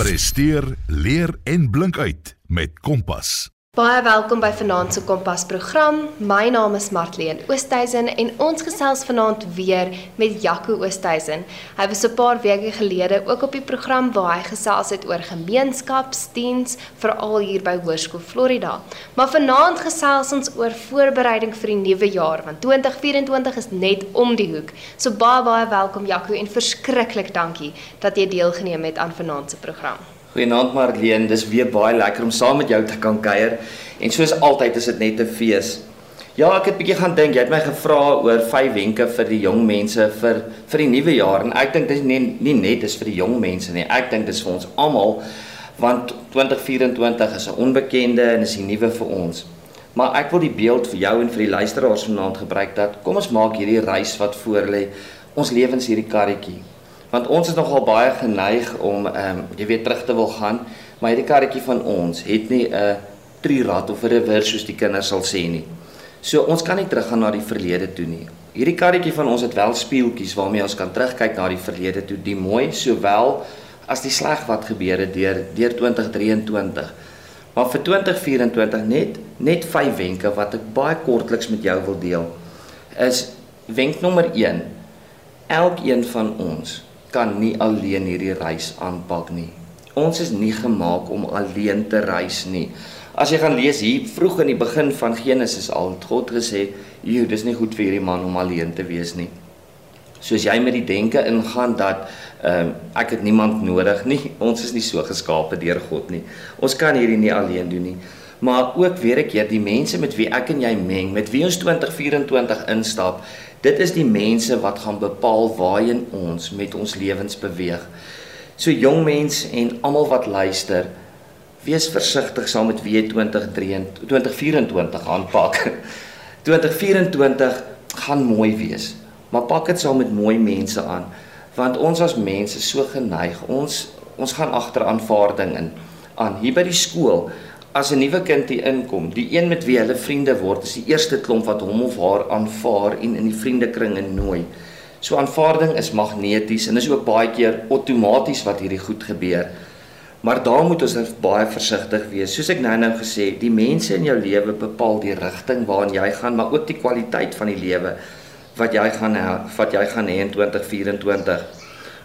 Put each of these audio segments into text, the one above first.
Presteer, leer en blink uit met Kompas. Baie welkom by Vanaand se Kompas program. My naam is Martleen Oosthuizen en ons gesels vanaand weer met Jaco Oosthuizen. Hy was 'n paar weke gelede ook op die program waar hy gesels het oor gemeenskapsdiens veral hier by Hoërskool Florida. Maar vanaand gesels ons oor voorbereiding vir die nuwe jaar want 2024 is net om die hoek. So baie baie welkom Jaco en verskriklik dankie dat jy deelgeneem het aan vanaand se program. Goeienaand Marlene, dis weer baie lekker om saam met jou te kan kuier. En soos altyd is dit net 'n fees. Ja, ek het bietjie gaan dink. Jy het my gevra oor vyf wenke vir die jong mense vir vir die nuwe jaar en ek dink dit is nie nie net is vir die jong mense nie. Ek dink dit is vir ons almal want 2024 is 'n onbekende en is die nuwe vir ons. Maar ek wil die beeld vir jou en vir die luisteraars vanaand gebruik dat kom ons maak hierdie reis wat voor lê, ons lewens hierdie karretjie want ons is nogal baie geneig om ehm um, jy weet terug te wil gaan, maar hierdie karretjie van ons het nie 'n trirad of 'n reverse soos die kinders sal sê nie. So ons kan nie teruggaan na die verlede toe nie. Hierdie karretjie van ons het wel speeltjies waarmee ons kan terugkyk na die verlede toe, die mooi sowel as die sleg wat gebeur het deur deur 2023. Maar vir 2024 net net vyf wenke wat ek baie kortliks met jou wil deel. Is wenk nommer 1. Elkeen van ons kan nie alleen hierdie reis aanpak nie. Ons is nie gemaak om alleen te reis nie. As jy gaan lees hier vroeg in die begin van Genesis al het God gesê, "Jo, dis nie goed vir hierdie man om alleen te wees nie." Soos jy met die denke ingaan dat ehm um, ek het niemand nodig nie. Ons is nie so geskape deur God nie. Ons kan hierdie nie alleen doen nie. Maar ook weer ek keer die mense met wie ek en jy meng, met wie ons 2024 instap, Dit is die mense wat gaan bepaal waarheen ons met ons lewens beweeg. So jong mense en almal wat luister, wees versigtig saam met wie jy 2023 2024 aanpak. 2024 gaan mooi wees, maar pak dit saam met mooi mense aan, want ons as mense so geneig, ons ons gaan agter aanvaarding in aan hier by die skool as 'n nuwe kind hier inkom, die een met wie hulle vriende word, is die eerste klomp wat hom of haar aanvaar en in die vriendekring innooi. So aanvaarding is magneties en is ook baie keer outomaties wat hierdie goed gebeur. Maar daar moet ons baie versigtig wees. Soos ek nou-nou gesê, die mense in jou lewe bepaal die rigting waarin jy gaan, maar ook die kwaliteit van die lewe wat jy gaan wat jy gaan hê in 2024.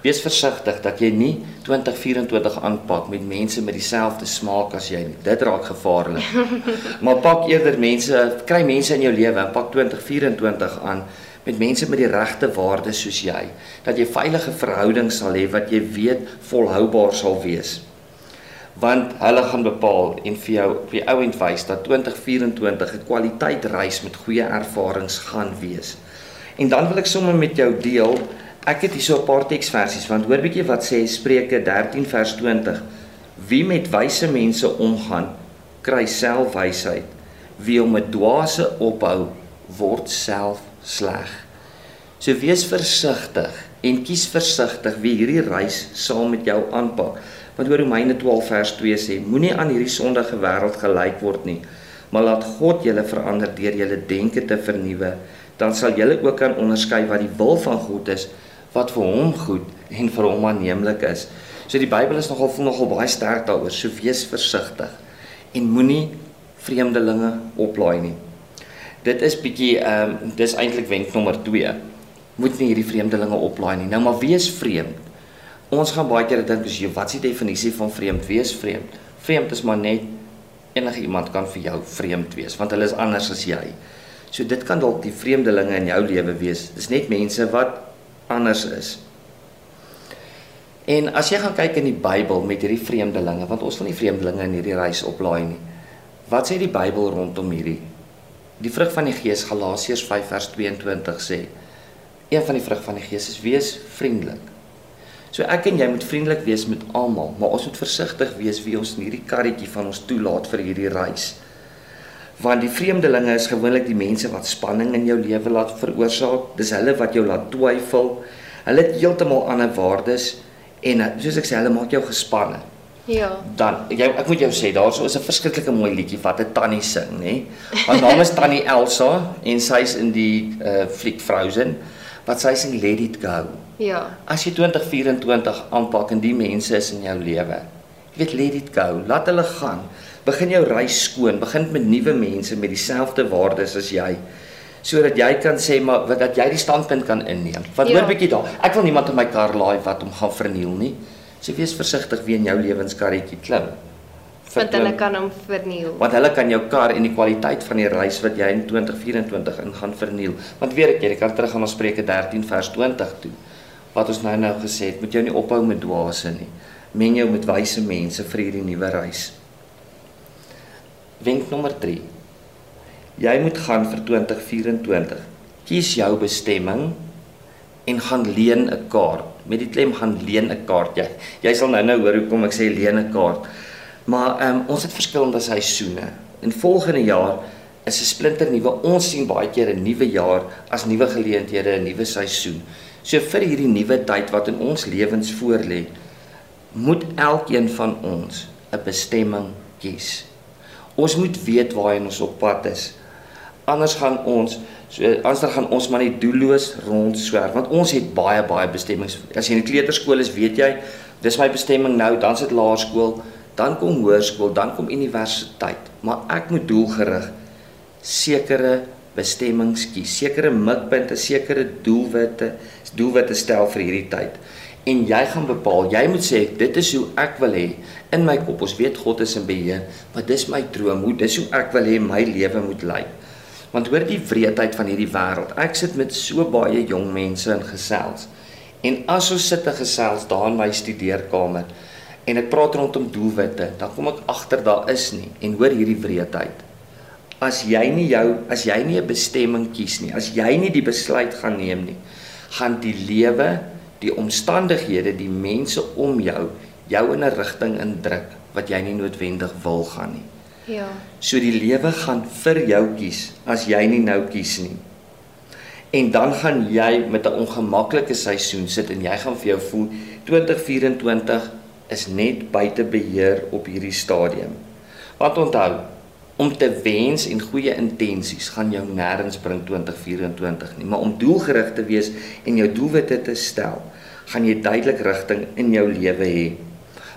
Wees versigtig dat jy nie 2024 aanpak met mense met dieselfde smaak as jy nie. Dit raak gevaarlik. maar pak eerder mense, kry mense in jou lewe en pak 2024 aan met mense met die regte waardes soos jy, dat jy veilige verhoudings sal hê wat jy weet volhoubaar sal wees. Want hulle gaan bepaal en vir jou op die ou end wys dat 2024 'n kwaliteit reis met goeie ervarings gaan wees. En dan wil ek sommer met jou deel Ek het hierso 'n paar teksversies want hoor bietjie wat sê Spreuke 13 vers 20. Wie met wyse mense omgaan, kry self wysheid. Wie om 'n dwaase ophou, word self sleg. So wees versigtig en kies versigtig wie hierdie reis saam met jou aanpak. Want oor Romeine 12 vers 2 sê, moenie aan hierdie sondige wêreld gelyk word nie, maar laat God julle verander deur julle denke te vernuwe, dan sal julle ook kan onderskei wat die wil van God is wat vir hom goed en vir hom aanneemlik is. So die Bybel is nogal nogal baie sterk daaroor. So wees versigtig en moenie vreemdelinge oplaai nie. Dit is bietjie ehm um, dis eintlik wenk nommer 2. Moet nie hierdie vreemdelinge oplaai nie. Nou maar wees vreemd. Ons gaan baie keer dink as jy wat is die definisie van vreemd? Wees vreemd. Vreemd is maar net enige iemand kan vir jou vreemd wees want hulle is anders as jy. So dit kan dalk die vreemdelinge in jou lewe wees. Dis net mense wat anders is. En as jy gaan kyk in die Bybel met hierdie vreemdelinge, want ons wil nie vreemdelinge in hierdie reis oplaai nie. Wat sê die Bybel rondom hierdie? Die vrug van die Gees Galasiërs 5 vers 22 sê: Een van die vrug van die Gees is wees vriendelik. So ek en jy moet vriendelik wees met almal, maar ons moet versigtig wees wie ons in hierdie karretjie van ons toelaat vir hierdie reis want die vreemdelinge is gewoonlik die mense wat spanning in jou lewe laat veroorsaak. Dis hulle wat jou laat twyfel. Hulle het heeltemal ander waardes en eh, soos ek sê, hulle maak jou gespanne. Ja. Dan jy ek moet jou sê, daarso is 'n verskriklike mooi liedjie wat 'n tannie sing, nê? Haar naam is Tannie Elsa en sy's in die uh fliek Frozen wat sy sing Let It Go. Ja. As jy 2024 aanpak en die mense is in jou lewe, Jy weet let dit go. Laat hulle gaan. Begin jou reis skoon. Begin met nuwe mense met dieselfde waardes as jy sodat jy kan sê maar wat dat jy die standpunt kan inneem. Want Ja. hoor bietjie daar. Ek wil niemand in my kar laai wat hom gaan verniel nie. So wees versigtig wie in jou lewenskarretjie klim. Want hulle Verklim. kan hom verniel. want hulle kan jou kar en die kwaliteit van die reis wat jy in 2024 in gaan verniel. Want weet ek jy, kan terug gaan na Spreuke 13 vers 20 toe. Wat ons nou nou gesê het, moet jou nie ophou met dwaase nie. Meng jou met wyse mense vir hierdie nuwe reis. Wenk nommer 3. Jy moet gaan vir 2024. Kies jou bestemming en gaan leen 'n kaart. Met die klem gaan leen 'n kaart. Jy jy sal nou nou hoor hoekom ek sê leen 'n kaart. Maar ehm um, ons het verskillende seisoene. In volgende jaar is 'n splinter nuwe. Ons sien baie keer 'n nuwe jaar as nuwe geleenthede, 'n nuwe seisoen. So vir hierdie nuwe tyd wat in ons lewens voorlê, moet elkeen van ons 'n bestemming kies. Ons moet weet waarheen ons op pad is. Anders gaan ons so anders gaan ons maar net doelloos rondswerf want ons het baie baie bestemmings. As jy in die kleuterskool is, weet jy, dis my bestemming nou, dan sit laerskool, dan kom hoërskool, dan kom universiteit. Maar ek moet doelgerig sekere bestemmings kies, sekere mikpunte, sekere doelwitte, doelwitte stel vir hierdie tyd. En jy gaan bepaal, jy moet sê dit is hoe ek wil hê in my kop. Ons weet God is in beheer, maar dis my droom, hoe dis hoe ek wil hê my lewe moet lyk. Want hoor die wreedheid van hierdie wêreld. Ek sit met so baie jong mense in gesels. En as ons sit te gesels daar in my studeerkamer en ek praat rondom doelwitte, dan kom ek agter daar is nie en hoor hierdie wreedheid. As jy nie jou as jy nie 'n bestemming kies nie, as jy nie die besluit gaan neem nie, gaan die lewe, die omstandighede, die mense om jou jou in 'n rigting indruk wat jy nie noodwendig wil gaan nie. Ja. So die lewe gaan vir jou kies as jy nie nou kies nie. En dan gaan jy met 'n ongemaklike seisoen sit en jy gaan vir jou voel 2024 is net buite beheer op hierdie stadium. Want onthou, om te wens en goeie intensies gaan jou nêrens bring 2024 nie, maar om doelgerig te wees en jou doelwitte te stel, gaan jy duidelik rigting in jou lewe hê.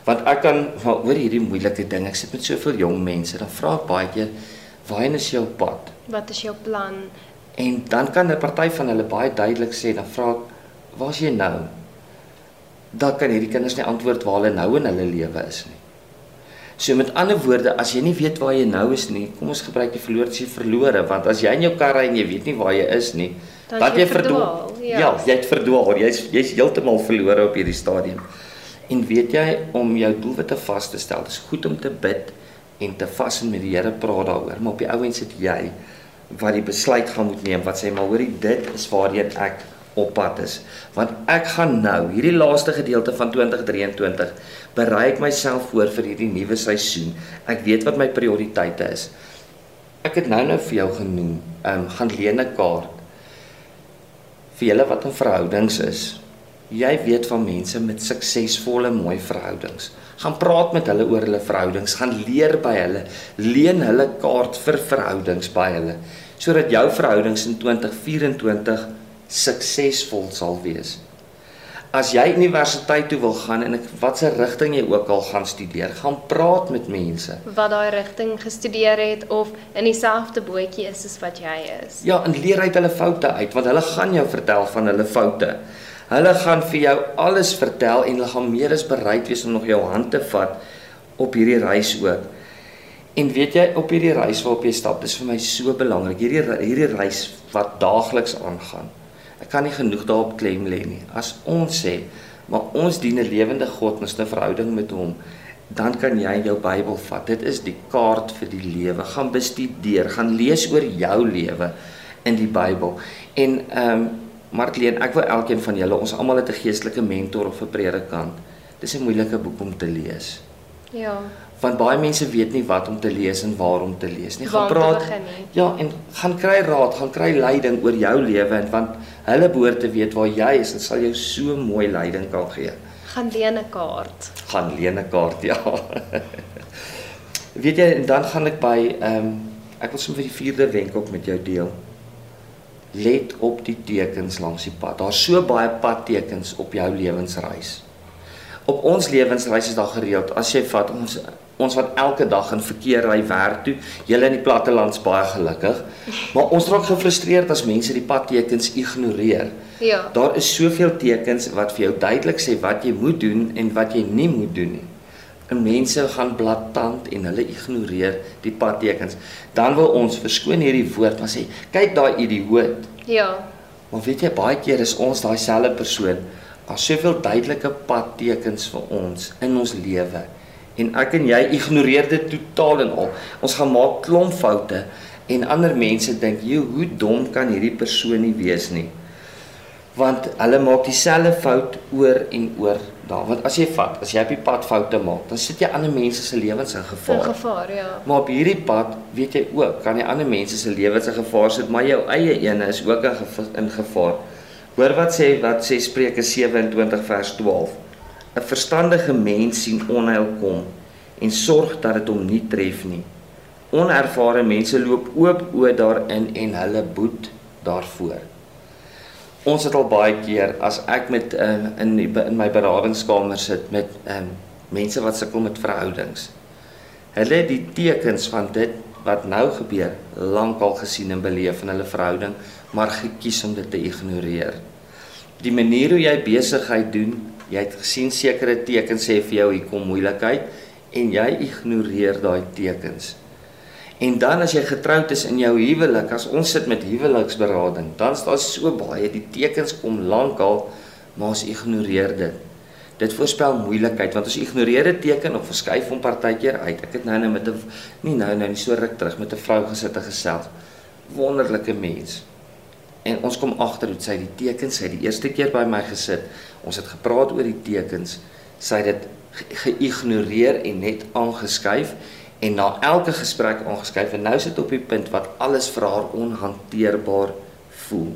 Want ek kan maar oor hierdie moeilike ding, ek sit met soveel jong mense, dan vra ek baie keer, "Waarheen is jou pad?" Wat is jou plan? En dan kan 'n party van hulle baie duidelik sê, dan vra ek, "Waar's jy nou?" Dan kan hierdie kinders nie antwoord waar hulle nou in hulle lewe is nie. So met ander woorde, as jy nie weet waar jy nou is nie, kom ons gebruik die verloor as jy verlore, want as jy in jou kar ry en jy weet nie waar jy is nie, Dan jy jy verdwaal. verdwaal, ja. Ja, jy het verdwaal. Jy's jy's heeltemal verlore op hierdie stadium. En weet jy om jou doelwitte vas te stel, dis goed om te bid en te vas en met die Here praat daaroor, maar op die ou end sit jy wat die besluit gaan moet neem wat sê maar hoorie dit is waarheen ek op pad is. Want ek gaan nou hierdie laaste gedeelte van 2023 berei ek myself voor vir hierdie nuwe seisoen. Ek weet wat my prioriteite is. Ek het nou nou vir jou genoem ehm um, gaan leen 'n kaart vir julle wat in verhoudings is. Jy weet van mense met suksesvolle mooi verhoudings. Gaan praat met hulle oor hulle verhoudings. Gaan leer by hulle. Leen hulle kaart vir verhoudings by hulle. Sodat jou verhoudings in 2024 suksesvol sal wees as jy universiteit toe wil gaan en watse rigting jy ook al gaan studeer gaan praat met mense Wat daai rigting gestudeer het of in dieselfde bootjie is as wat jy is. Ja, en leer uit hulle foute uit want hulle gaan jou vertel van hulle foute. Hulle gaan vir jou alles vertel en hulle gaan meer as bereid wees om nog jou hand te vat op hierdie reis ook. En weet jy op hierdie reis waarop jy stap, dis vir my so belangrik. Hierdie hierdie reis wat daagliks aangaan. Ek kan nie genoeg daarop klem lê nie. As ons sê, maar ons dien 'n lewende God, ons het 'n verhouding met hom, dan kan jy jou Bybel vat. Dit is die kaart vir die lewe. Gaan bestudeer, gaan lees oor jou lewe in die Bybel. En ehm um, Markleen, ek wil elkeen van julle, ons almal het 'n geestelike mentor of 'n predikant. Dis 'n moeilike boek om te lees. Ja. Want baie mense weet nie wat om te lees en waar om te lees nie. Gaan te praat. nie. Ja, en gaan kry raad, gaan kry leiding oor jou lewe en want hulle behoort te weet waar jy is en sal jou so mooi leiding kan gee. Gaan leen 'n kaart. Gaan leen 'n kaart, ja. weet jy, en dan gaan ek by ehm um, ek wil sommer vir die vierde wenk ook met jou deel. Let op die tekens langs die pad. Daar's so baie padtekens op jou lewensreis. Op ons lewensreis is daar gereeld as jy vat ons ons wat elke dag in verkeer ry werk toe, julle in die plattelands baie gelukkig, maar ons raak gefrustreerd as mense die padtekens ignoreer. Ja. Daar is soveel tekens wat vir jou duidelik sê wat jy moet doen en wat jy nie moet doen nie. En mense gaan blaatant en hulle ignoreer die padtekens. Dan wil ons verskoon hierdie woord maar sê, kyk daai idioot. Ja. Maar weet jy baie keer is ons daai selfde persoon. Daar's soveel duidelike padtekens vir ons in ons lewe. En ek en jy ignoreer dit totaal en al. Ons gaan maak klomp foute en ander mense dink, "Joe, hoe dom kan hierdie persoon nie wees nie?" Want hulle maak dieselfde fout oor en oor daar. Want as jy vat, as jy op die pad foute maak, dan sit jy ander mense se lewens in In gevaar. gevaar, ja. Maar op hierdie pad, weet jy ook, kan jy ander mense se lewens in gevaar sit, maar jou eie ene is ook in gev- in gevaar. Hoor wat sê wat sê Spreuke 27 vers 12. 'n Verstandige mens sien onheil kom en sorg dat dit hom nie tref nie. Onervare mense loop oop oë daarin en hulle boet daarvoor. Ons het al baie keer as ek met um, in die, in my beradingskamer sit met um, mense wat sukkel met verhoudings. Hulle die tekens van dit wat nou gebeur lankal gesien en beleef in hulle verhouding, maar gekies om dit te ignoreer. Die manier hoe jy besigheid doen, jy het gesien sekere tekens sê vir jou hier kom moeilikheid en jy ignoreer daai tekens. En dan as jy getroud is in jou huwelik, as ons sit met huweliksberading, dan is daar so baie die tekens kom lankal, maar ons ignoreer dit. Dit voorspel moeilikheid want ons ignoreer 'n teken of verskuif hom partykeer uit. Ek het nou nou met 'n nie nou nou nie so ruk terug met 'n vrou gesit en gesels. Wonderlike mens. En ons kom agter hoe sy die tekens, sy het die eerste keer by my gesit. Ons het gepraat oor die tekens. Sy het dit ge- geïgnoreer en net aangeskuif en na elke gesprek aangeskuif en nou sit op die punt wat alles vir haar onhanteerbaar voel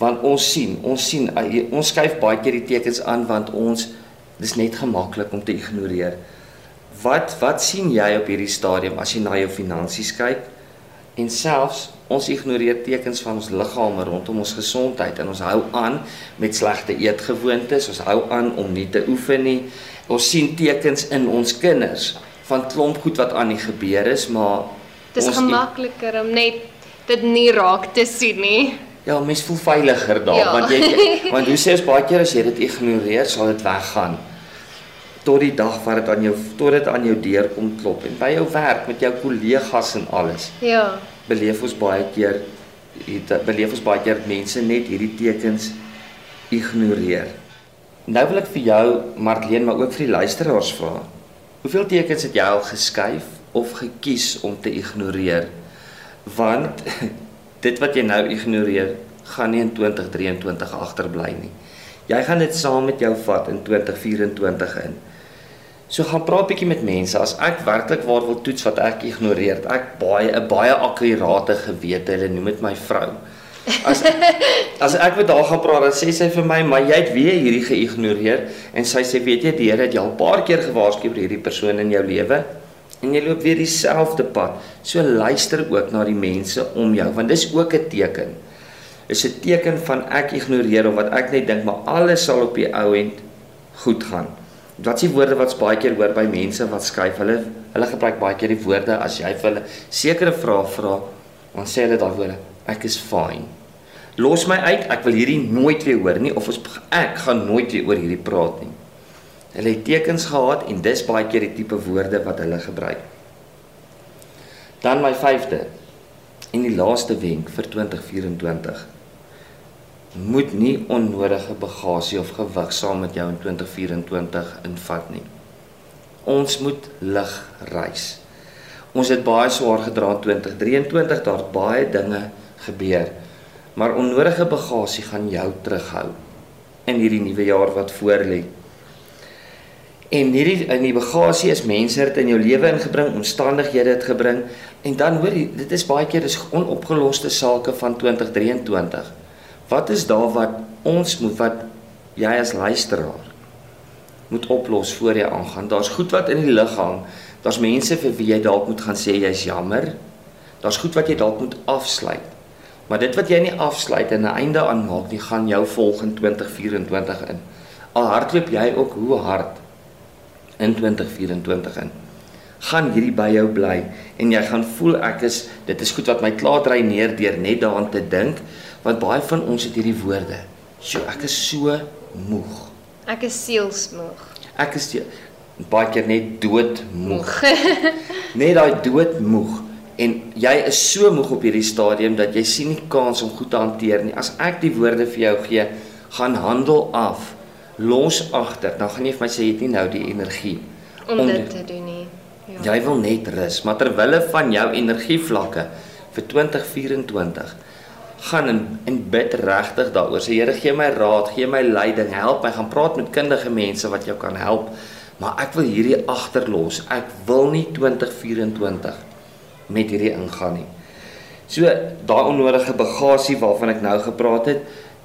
want ons sien, ons sien uh, ons skuif baie keer die tekens aan want ons dis net gemaklik om te ignoreer. Wat wat sien jy op hierdie stadium as jy na jou finansies kyk? En selfs ons ignoreer tekens van ons liggame rondom ons gesondheid en ons hou aan met slegte eetgewoontes, ons hou aan om nie te oefen nie. Ons sien tekens in ons kinders van klomp goed wat aan die gebeur is, maar Dis ons gemakliker om net dit nie raak te sien nie. Ja, mens voel veiliger daar Ja. want jy want hoe sê ons baie keer as jy dit ignoreer, sal dit weggaan. Tot die dag wat dit aan jou tot dit aan jou deur kom klop en by jou werk met jou kollegas en alles. Ja. Beleef ons baie keer het beleef ons baie keer dat mense net hierdie tekens ignoreer. Nou wil ek vir jou Marlene maar ook vir die luisteraars vra. Hoeveel tekens het jy al geskuif of gekies om te ignoreer? Want dit wat jy nou ignoreer, gaan nie in 2023 agterbly nie. Jy gaan dit saam met jou vat in 2024 in. So gaan praat bietjie met mense as ek werklik waar wil toets wat ek ignoreer. Ek baie 'n baie akkurate gewete, hulle noem dit my vrou. As as ek met haar gaan praat, dan sê sy vir my, "Maar jy het weer hierdie geïgnoreer." En sy sê, "Weet jy, die Here het jou al 'n paar keer gewaarsku oor hierdie persoon in jou lewe." En jy loop weer dieselfde pad. So luister ook na die mense om jou, want dis ook 'n teken. Is 'n teken van ek ignoreer of wat ek net dink maar alles sal op die ou end goed gaan. Wat die woorde wat baie keer hoor by mense wat skryf? Hulle hulle gebruik baie keer die woorde as jy vir hulle sekere vrae vra, dan sê hulle daai woorde, ek is fine. Los my uit, ek wil hierdie nooit weer hoor nie of ons ek gaan nooit weer oor hierdie praat nie. Hulle het tekens gehad en dis baie keer die tipe woorde wat hulle gebruik. Dan my 5de en die laaste wenk vir 2024. Moet nie onnodige bagasie of gewig saam met jou in 2024 invat nie. Ons moet lig reis. Ons het baie swaar gedra in 2023, daar's baie dinge gebeur. Maar onnodige bagasie gaan jou terughou in hierdie nuwe jaar wat voorlê. En hierdie in die bagasie is mense het in jou lewe ingebring, omstandighede het gebring en dan hoor jy dit is baie keer is onopgeloste sake van 2023. Wat is daar wat ons moet wat jy as luisteraar moet oplos voor jy aangaan? Daar's goed wat in die lug hang. Daar's mense vir wie jy dalk moet gaan sê jy's jammer. Daar's goed wat jy dalk moet afsluit. Maar dit wat jy nie afsluit en 'n einde aan maak nie, gaan jou volg in 2024 in. Al hardloop jy ook hoe hard in 2024 in. Gaan hierdie by jou bly en jy gaan voel ek is dit is goed wat my klaar dry neer deur net daaraan te dink want baie van ons het hierdie woorde. "Sjoe, ek is so moeg." Ek is sielsmoeg. Ek is die, baie keer net doodmoeg. net daai doodmoeg en jy is so moeg op hierdie stadium dat jy sien nie kans om goed te hanteer nie. As ek die woorde vir jou gee, gaan handel af. Los agter. Dan gaan jy vir my sê jy het nie nou die energie Om dit te doen nie. Ja. Jy wil net rus, maar ter wille van jou energievlakke vir 2024 gaan en en bid regtig daaroor. Sê Here, gee my raad, gee my leiding, help my, gaan praat met kundige mense wat jou kan help. Maar ek wil hierdie agterlos. Ek wil nie 2024 met hierdie ingaan nie. So daai onnodige bagasie waarvan ek nou gepraat het,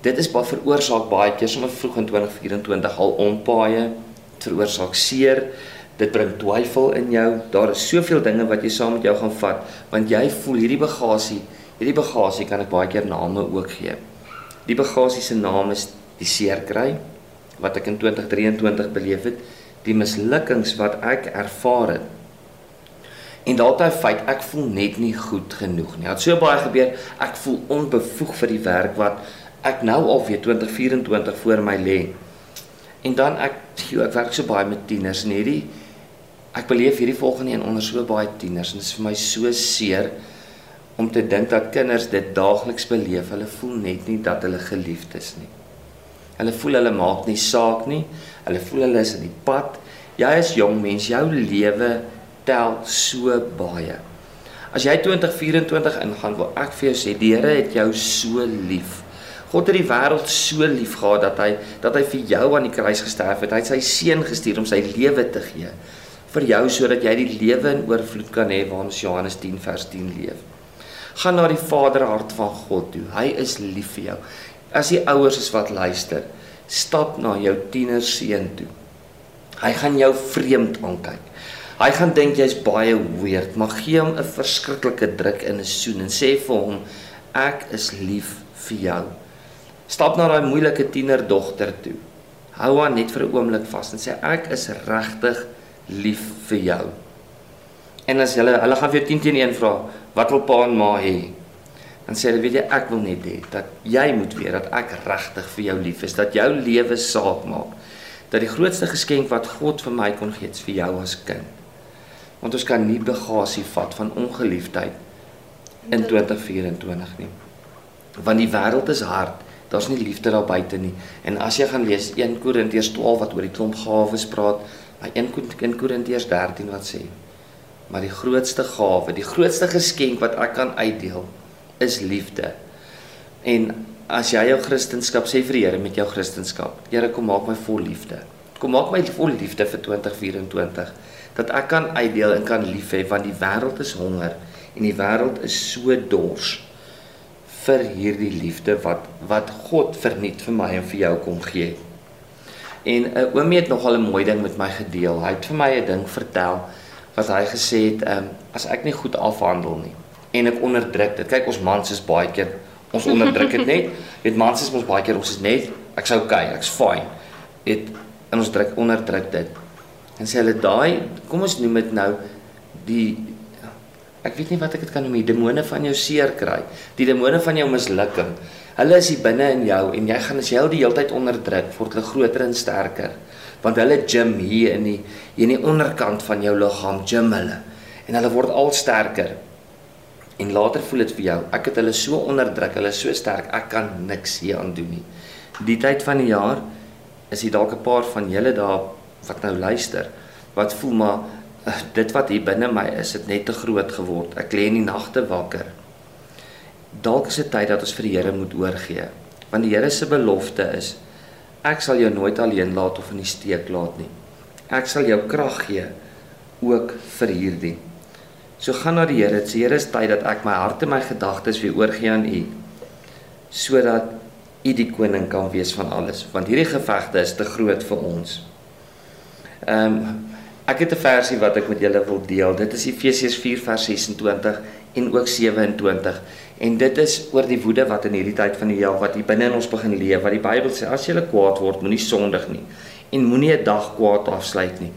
dit is baie veroorsaak baie keer sommer vroeg in 2024 al onpaaie veroorsaak seer. Dit bring twyfel in jou. Daar is soveel dinge wat jy saam met jou gaan vat want jy voel hierdie bagasie, hierdie bagasie kan ek baie keer name ook gee. Die bagasie se naam is die seerkry wat ek in 2023 beleef het, die mislukkings wat ek ervaar het En daai feit ek voel net nie goed genoeg nie. Het so baie gebeur. Ek voel onbevoeg vir die werk wat ek nou al weer 2024 voor my lê. En dan ek joh, ek werk so baie met tieners en hierdie ek beleef hierdie volgende een onder so baie tieners en dit is vir my so seer om te dink dat kinders dit daagliks beleef. Hulle voel net nie dat hulle geliefd is nie. Hulle voel hulle maak nie saak nie. Hulle voel hulle is in die pad. Jy is jong mens, jou lewe tel so baie. As jy 2024 ingaan, wil ek vir jou sê, die Here het jou so lief. God het die wêreld so lief gehad dat hy dat hy vir jou aan die kruis gesterf het. Hy het sy seun gestuur om sy lewe te gee vir jou sodat jy die lewe in oorvloed kan hê waarna Johannes 10 vers 10 leef. Gaan na die Vaderhart van God toe. Hy is lief vir jou. As die ouers is wat luister, stap na jou tienerseun toe. Hy gaan jou vreemd aankyk. Hy gaan dink jy's baie weird, maar gee hom 'n verskriklike druk in 'n soen en sê vir hom ek is lief vir jou. Stap na daai moeilike tienerdogter toe. Hou haar net vir 'n oomblik vas en sê ek is regtig lief vir jou. En as hulle hulle gaan vir jou 10 teen 1 vra, wat wil pa en ma hê? Dan sê hulle weet jy ek wil net hê dat jy moet weet dat ek regtig vir jou lief is, dat jou lewe saak maak. Dat die grootste geskenk wat God vir my kon gee, is vir jou as kind want ons kan nie bagasie vat van ongeliefdheid in 2024 nie. Want die wêreld is hard. Daar's nie liefde daar buite nie. En as jy gaan lees 1 Korintiërs 12 wat oor die klomp gawes praat, by 1 Korintiërs 13 wat sê, maar die grootste gawe, die grootste geskenk wat ek kan uitdeel, is liefde. En as jy jou kristendom sê vir die Here met jou kristendom, Here kom maak my vol liefde. Kom maak my vol liefde vir 2024 dat ek kan uitdeel en kan lief hê want die wêreld is honger en die wêreld is so dors vir hierdie liefde wat wat God verniet vir my en vir jou kom gee. En 'n uh, eh, oomie het nogal 'n mooi ding met my gedeel. Hy het vir my 'n ding vertel wat hy gesê het, ehm um, as ek nie goed afhandel nie en ek onderdruk dit. Kyk ons mans is baie keer ons onderdruk dit net. Weet mans is mos baie keer ons is net ek's okay, ek's fine. Dit en ons druk onderdruk dit. En sê hulle daai, kom ons noem dit nou die ek weet nie wat ek dit kan noem, die demone van jou seer kry, die demone van jou mislukking. Hulle is binne in jou en jy gaan as jy al die hele tyd onderdruk, word hulle groter en sterker. Want hulle gym hier in die hier in die onderkant van jou liggaam gym hulle en hulle word al sterker. En later voel dit vir jou, ek het hulle so onderdruk, hulle is so sterk, ek kan niks hier aan doen nie. Die tyd van die jaar is hier dalk 'n paar van julle daar wat nou luister wat voel maar dit wat hier binne my is het net te groot geword ek lê in die nagte wakker dalk is dit tyd dat ons vir die Here moet oorgee want die Here se belofte is ek sal jou nooit alleen laat of in die steek laat nie ek sal jou krag gee ook vir hierdie so gaan na die Here sê Here is tyd dat ek my hart en my gedagtes weer oorgee aan u sodat u die koning kan wees van alles want hierdie gevegte is te groot vir ons Ehm um, ek het 'n versie wat ek met julle wil deel. Dit is Efesiërs 4 vers 26. En ook 27 en dit is oor die woede wat in hierdie tyd van die jaar wat hier binne in ons begin leef wat die Bybel sê as jy kwaad word moenie sondig nie en moenie 'n dag kwaad afsluit nie.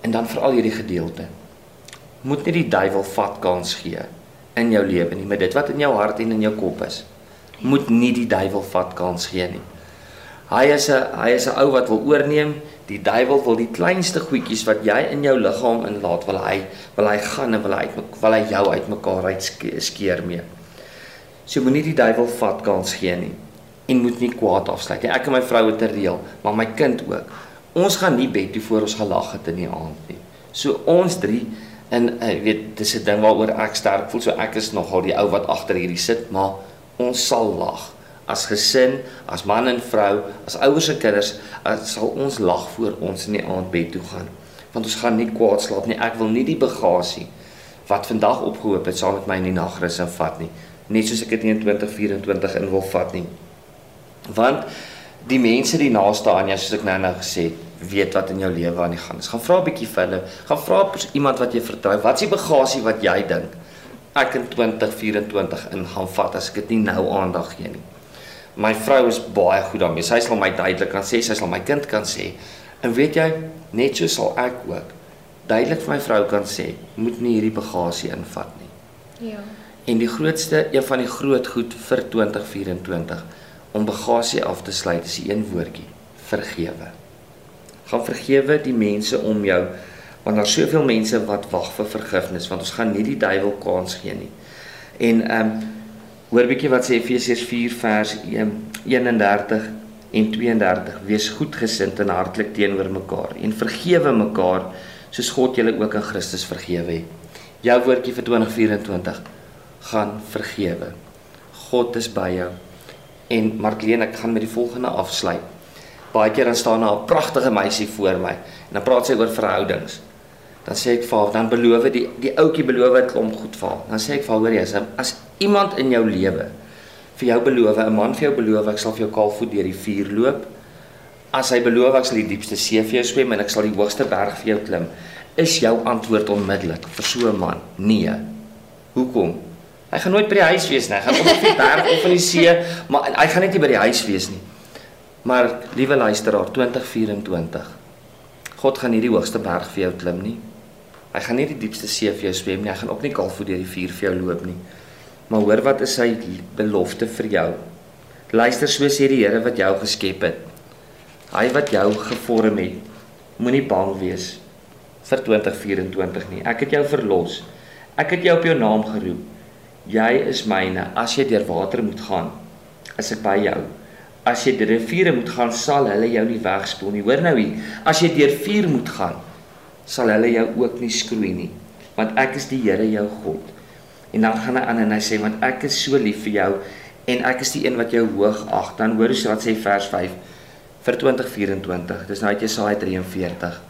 En dan veral hierdie gedeelte. Moet nie die duiwel vat kans gee in jou lewe nie met dit wat in jou hart en in jou kop is. Moet nie die duiwel vat kans gee nie. Hy is 'n hy is 'n ou wat wil oorneem Die duiwel wil die kleinste goedjies wat jy in jou liggaam inlaat, wil hy wil hy gaan en wil hy wil hy jou uitmekaar uit skeer mee. So moenie die duiwel vat kans gee nie en moet nie kwaad afsluit nie. Ek en my vrou het 'n reël, maar my kind ook. Ons gaan nie bed toe voor ons gelag het in die aand nie. So ons drie en ek weet dis 'n ding waaroor ek sterk voel. So ek is nogal die ou wat agter hierdie sit, maar ons sal lag as gesin, as man en vrou, as ouers en kinders, sal ons lag voor ons in die aand bed toe gaan. Want ons gaan nie kwaad slaap nie. Ek wil nie die bagasie wat vandag opgehoop het saam met my in die nagrus in vat nie. Net soos ek dit in 2024 in wil vat nie. Want die mense die naaste aan jou soos ek nou nou gesê het, weet wat in jou lewe aan die gang is. Gaan vra 'n bietjie vir hulle. Gaan vra iemand wat jy vertrou. Wat is die bagasie wat jy dink ek in 2024 in gaan vat as ek dit nie nou aandag gee nie? My vrou is baie goed daarmee. Sy sal my duidelik kan sê, sy sal my kind kan sê. En weet jy, net so sal ek ook duidelik vir my vrou kan sê, moet nie hierdie bagasie invat nie. Ja. En die grootste, een van die groot goed vir 2024 om bagasie af te sluit is die een woordjie: vergewe. Gaan vergewe die mense om jou want daar's soveel mense wat wag vir vergifnis want ons gaan nie die duiwel kans gee nie. En ehm um, Hoor bietjie wat sê Efesiërs 4 vers 31 en 32. Wees goedgesind en hartlik teenoor mekaar en vergewe mekaar soos God julle ook in Christus vergewe het. Jou woordjie vir 2024 gaan vergewe. God is by jou. En Markleen, ek gaan met die volgende afsluit. Baie keer dan staan daar 'n pragtige meisie voor my en dan praat sy oor verhoudings. Dan sê ek vir haar, dan beloof die die ouetjie beloof 'n klomp goed vir haar. Dan sê ek vir haar, hoor jy, as iemand in jou lewe vir jou beloof, 'n man vir jou beloof ek sal vir jou kaalvoet deur die vuur loop. As hy beloof ek sal die diepste see vir jou swem en ek sal die hoogste berg vir jou klim, is jou antwoord onmiddellik vir so 'n man: Nee. Hoekom? Hy gaan nooit by die huis wees nie. Hy gaan op die berg of in die see, maar hy gaan net nie by die huis wees nie. Maar liewe luisteraar, 2024. God gaan nie die hoogste berg vir jou klim nie. Hy gaan nie die diepste see vir jou swem nie. Hy gaan ook nie kaalvoet deur die vuur vir jou loop nie. Maar hoor wat is sy belofte vir jou? Luister so sê die Here wat jou geskep het. Hy wat jou gevorm het. Moenie bang wees vir 2024 nie. Ek het jou verlos. Ek het jou op jou naam geroep. Jy is myne. As jy deur water moet gaan, is ek by jou. As jy deur riviere moet gaan, sal hulle jou nie wegspoel nie. Hoor nou hier. As jy deur vuur moet gaan, sal hulle jou ook nie skroei nie, want ek is die Here jou God. En dan gaan hy aan en hy sê want ek is so lief vir jou en ek is die een wat jou hoog ag. Dan hoor jy wat sê vers 5 vir 2024. Dis nou uit Jesaja 43.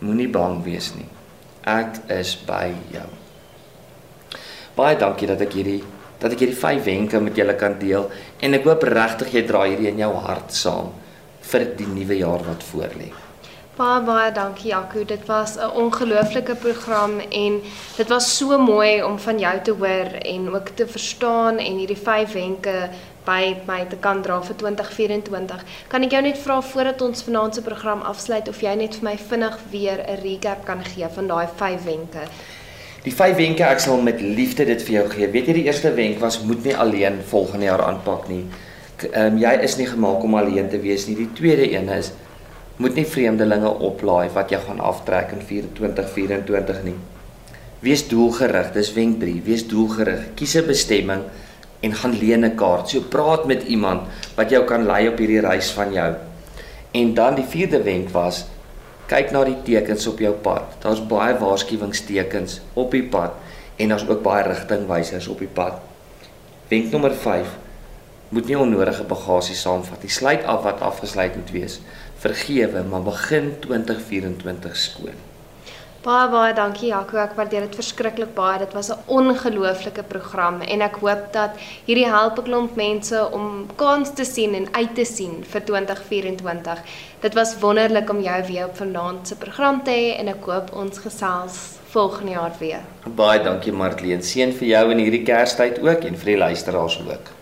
Moenie bang wees nie. Ek is by jou. Baie dankie dat ek hierdie dat ek hierdie vyf wenke met julle kan deel en ek hoop regtig jy dra hierdie in jou hart saam vir die nuwe jaar wat voorlê. Baie baie dankie Jaco. Dit was 'n ongelooflike program en dit was so mooi om van jou te hoor en ook te verstaan en hierdie vyf wenke by my te kan dra vir 2024. Kan ek jou net vra voordat ons vanaand se program afsluit of jy net vir my vinnig weer 'n recap kan gee van daai vyf wenke? Die vyf wenke ek sal met liefde dit vir jou gee. Weet jy die eerste wenk was moet nie alleen volgende jaar aanpak nie. Ehm um, jy is nie gemaak om alleen te wees nie. Die tweede een is moet nie vreemdelinge oplaai wat jy gaan aftrek in 2024 nie. Wees doelgerig, dis wenk 3, wees doelgerig. Kies 'n bestemming en gaan leen 'n kaart. So praat met iemand wat jou kan lei op hierdie reis van jou. En dan die vierde wenk was kyk na die tekens op jou pad. Daar's baie waarskuwingstekens op die pad en daar's ook baie rigtingwysers op die pad. Wenk nommer 5 moet nie onnodige bagasie saamvat nie. Sluit af wat afgesluit moet wees vergewe, maar begin 2024 skoon. Baie baie dankie Jaco, ek waardeer dit verskriklik baie. Dit was 'n ongelooflike program en ek hoop dat hierdie help 'n klomp mense om kans te sien en uit te sien vir 2024. Dit was wonderlik om jou weer op vanaand se program te hê en ek hoop ons gesels volgende jaar weer. Baie dankie Martleen. Seën vir jou in hierdie Kerstyd ook en vir die luisteraars ook.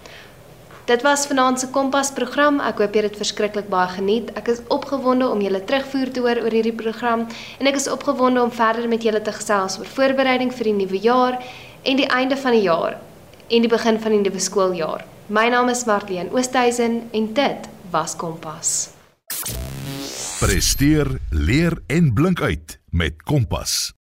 Dit was vanaand se Kompas program. Ek hoop jy het dit verskriklik baie geniet. Ek is opgewonde om julle terugvoer te hoor oor hierdie program en ek is opgewonde om verder met julle te gesels oor voorbereiding vir die nuwe jaar en die einde van die jaar en die begin van die nuwe skooljaar. My naam is Marlene Oosthuizen en dit was Kompas. Presteer, leer en blink uit met Kompas.